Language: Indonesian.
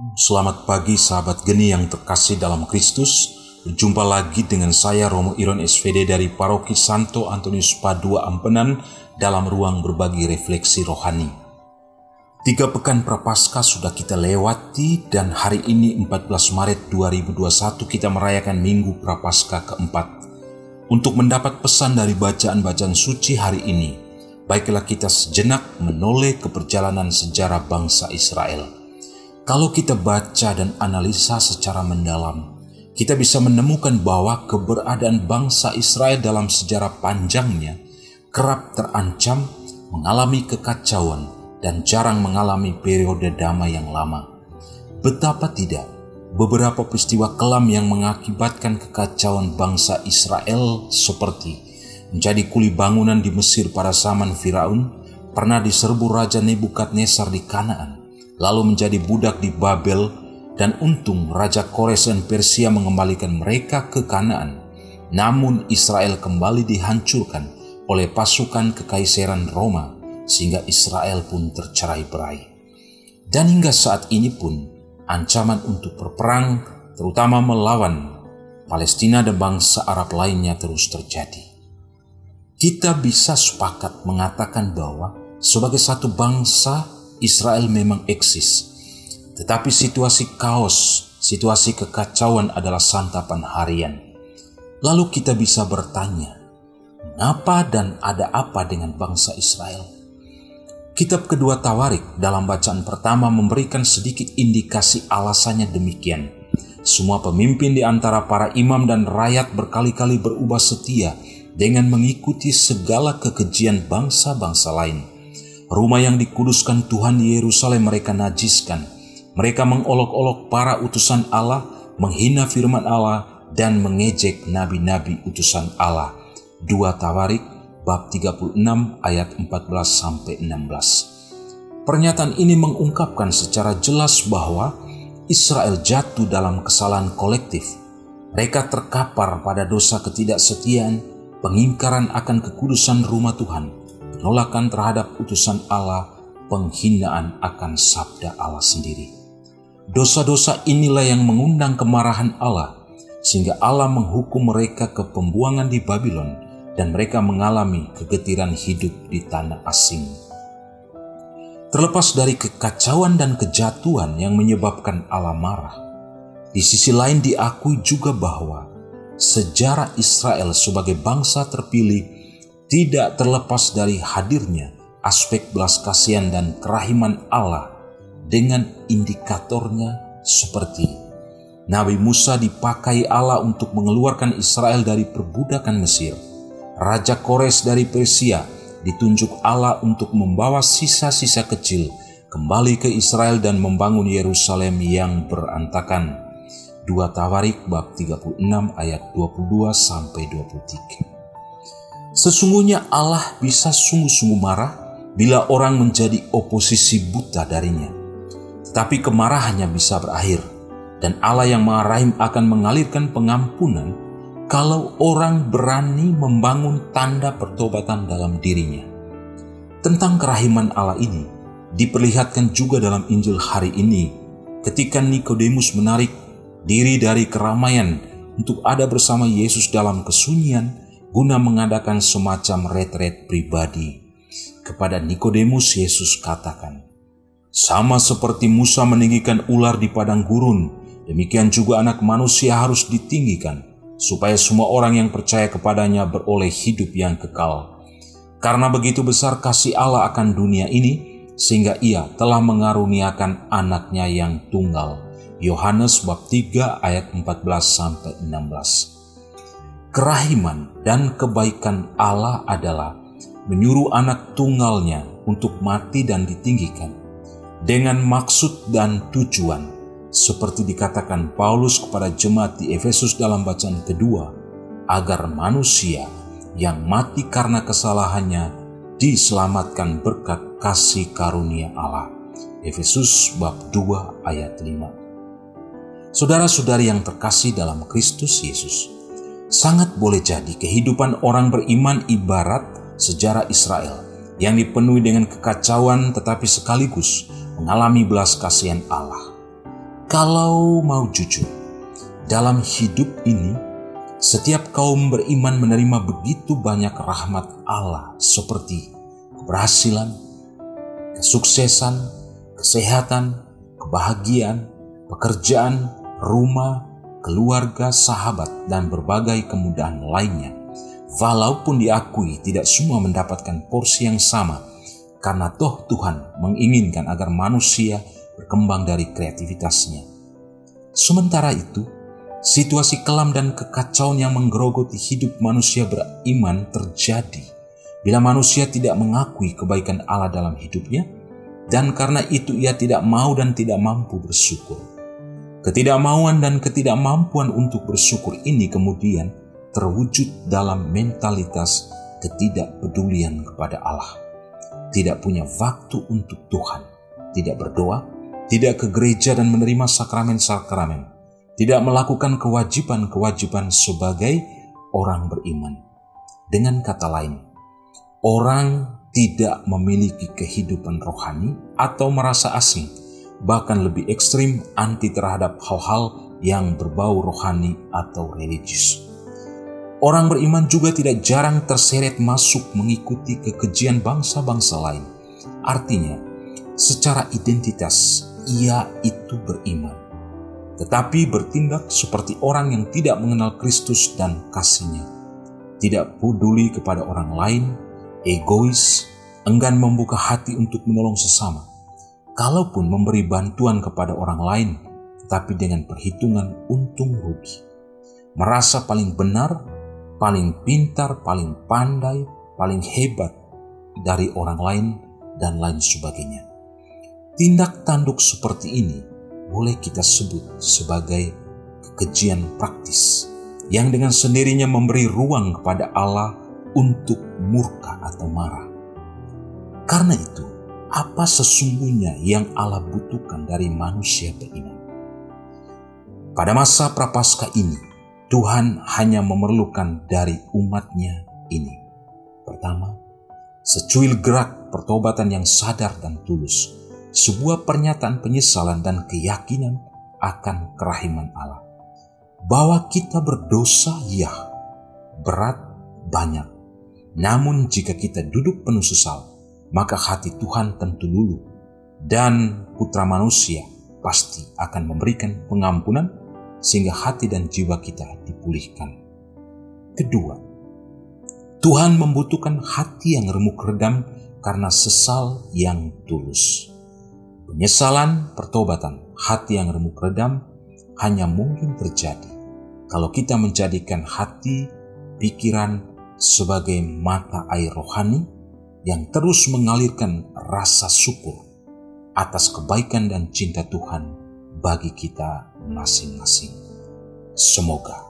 Selamat pagi sahabat geni yang terkasih dalam Kristus. Berjumpa lagi dengan saya Romo Iron SVD dari Paroki Santo Antonius Padua Ampenan dalam ruang berbagi refleksi rohani. Tiga pekan prapaskah sudah kita lewati dan hari ini 14 Maret 2021 kita merayakan Minggu Prapaskah keempat. Untuk mendapat pesan dari bacaan-bacaan suci hari ini, baiklah kita sejenak menoleh ke perjalanan sejarah bangsa Israel. Kalau kita baca dan analisa secara mendalam, kita bisa menemukan bahwa keberadaan bangsa Israel dalam sejarah panjangnya kerap terancam, mengalami kekacauan, dan jarang mengalami periode damai yang lama. Betapa tidak, beberapa peristiwa kelam yang mengakibatkan kekacauan bangsa Israel seperti menjadi kuli bangunan di Mesir pada zaman Firaun, pernah diserbu Raja Nebukadnezar di Kanaan, lalu menjadi budak di Babel, dan untung Raja Kores dan Persia mengembalikan mereka ke Kanaan. Namun Israel kembali dihancurkan oleh pasukan kekaisaran Roma, sehingga Israel pun tercerai berai. Dan hingga saat ini pun, ancaman untuk berperang, terutama melawan Palestina dan bangsa Arab lainnya terus terjadi. Kita bisa sepakat mengatakan bahwa sebagai satu bangsa Israel memang eksis. Tetapi situasi kaos, situasi kekacauan adalah santapan harian. Lalu kita bisa bertanya, mengapa dan ada apa dengan bangsa Israel? Kitab kedua Tawarik dalam bacaan pertama memberikan sedikit indikasi alasannya demikian. Semua pemimpin di antara para imam dan rakyat berkali-kali berubah setia dengan mengikuti segala kekejian bangsa-bangsa lain Rumah yang dikuduskan Tuhan di Yerusalem mereka najiskan. Mereka mengolok-olok para utusan Allah, menghina firman Allah, dan mengejek nabi-nabi utusan Allah. 2 Tawarik bab 36 ayat 14 sampai 16. Pernyataan ini mengungkapkan secara jelas bahwa Israel jatuh dalam kesalahan kolektif. Mereka terkapar pada dosa ketidaksetiaan, pengingkaran akan kekudusan rumah Tuhan, penolakan terhadap utusan Allah, penghinaan akan sabda Allah sendiri. Dosa-dosa inilah yang mengundang kemarahan Allah, sehingga Allah menghukum mereka ke pembuangan di Babylon dan mereka mengalami kegetiran hidup di tanah asing. Terlepas dari kekacauan dan kejatuhan yang menyebabkan Allah marah, di sisi lain diakui juga bahwa sejarah Israel sebagai bangsa terpilih tidak terlepas dari hadirnya aspek belas kasihan dan kerahiman Allah dengan indikatornya seperti Nabi Musa dipakai Allah untuk mengeluarkan Israel dari perbudakan Mesir. Raja Kores dari Persia ditunjuk Allah untuk membawa sisa-sisa kecil kembali ke Israel dan membangun Yerusalem yang berantakan. 2 Tawarik bab 36 ayat 22 sampai 23. Sesungguhnya Allah bisa sungguh-sungguh marah bila orang menjadi oposisi buta darinya. Tetapi kemarahannya bisa berakhir dan Allah yang Maha Rahim akan mengalirkan pengampunan kalau orang berani membangun tanda pertobatan dalam dirinya. Tentang kerahiman Allah ini diperlihatkan juga dalam Injil hari ini ketika Nikodemus menarik diri dari keramaian untuk ada bersama Yesus dalam kesunyian guna mengadakan semacam retret pribadi. Kepada Nikodemus Yesus katakan, "Sama seperti Musa meninggikan ular di padang gurun, demikian juga anak manusia harus ditinggikan, supaya semua orang yang percaya kepadanya beroleh hidup yang kekal. Karena begitu besar kasih Allah akan dunia ini, sehingga ia telah mengaruniakan anaknya yang tunggal." Yohanes bab 3 ayat 14 sampai 16 kerahiman dan kebaikan Allah adalah menyuruh anak tunggalnya untuk mati dan ditinggikan dengan maksud dan tujuan seperti dikatakan Paulus kepada jemaat di Efesus dalam bacaan kedua agar manusia yang mati karena kesalahannya diselamatkan berkat kasih karunia Allah. Efesus bab 2 ayat 5. Saudara-saudari yang terkasih dalam Kristus Yesus, sangat boleh jadi kehidupan orang beriman ibarat sejarah Israel yang dipenuhi dengan kekacauan tetapi sekaligus mengalami belas kasihan Allah. Kalau mau jujur, dalam hidup ini, setiap kaum beriman menerima begitu banyak rahmat Allah seperti keberhasilan, kesuksesan, kesehatan, kebahagiaan, pekerjaan, rumah, keluarga, sahabat, dan berbagai kemudahan lainnya. Walaupun diakui tidak semua mendapatkan porsi yang sama, karena toh Tuhan menginginkan agar manusia berkembang dari kreativitasnya. Sementara itu, situasi kelam dan kekacauan yang menggerogoti hidup manusia beriman terjadi bila manusia tidak mengakui kebaikan Allah dalam hidupnya, dan karena itu ia tidak mau dan tidak mampu bersyukur. Ketidakmauan dan ketidakmampuan untuk bersyukur ini kemudian terwujud dalam mentalitas ketidakpedulian kepada Allah. Tidak punya waktu untuk Tuhan, tidak berdoa, tidak ke gereja dan menerima sakramen-sakramen, tidak melakukan kewajiban-kewajiban sebagai orang beriman. Dengan kata lain, orang tidak memiliki kehidupan rohani atau merasa asing, bahkan lebih ekstrim anti terhadap hal-hal yang berbau rohani atau religius. Orang beriman juga tidak jarang terseret masuk mengikuti kekejian bangsa-bangsa lain. Artinya, secara identitas ia itu beriman, tetapi bertindak seperti orang yang tidak mengenal Kristus dan kasihnya, tidak peduli kepada orang lain, egois, enggan membuka hati untuk menolong sesama. Kalaupun memberi bantuan kepada orang lain, tapi dengan perhitungan untung rugi. Merasa paling benar, paling pintar, paling pandai, paling hebat dari orang lain, dan lain sebagainya. Tindak tanduk seperti ini boleh kita sebut sebagai kekejian praktis yang dengan sendirinya memberi ruang kepada Allah untuk murka atau marah. Karena itu, apa sesungguhnya yang Allah butuhkan dari manusia beriman? Pada masa prapaskah ini, Tuhan hanya memerlukan dari umatnya ini. Pertama, secuil gerak pertobatan yang sadar dan tulus, sebuah pernyataan penyesalan dan keyakinan akan kerahiman Allah. Bahwa kita berdosa, ya, berat, banyak, namun jika kita duduk penuh sesal, maka hati Tuhan tentu luluh dan putra manusia pasti akan memberikan pengampunan sehingga hati dan jiwa kita dipulihkan. Kedua, Tuhan membutuhkan hati yang remuk redam karena sesal yang tulus. Penyesalan, pertobatan, hati yang remuk redam hanya mungkin terjadi kalau kita menjadikan hati, pikiran, sebagai mata air rohani yang terus mengalirkan rasa syukur atas kebaikan dan cinta Tuhan bagi kita masing-masing. Semoga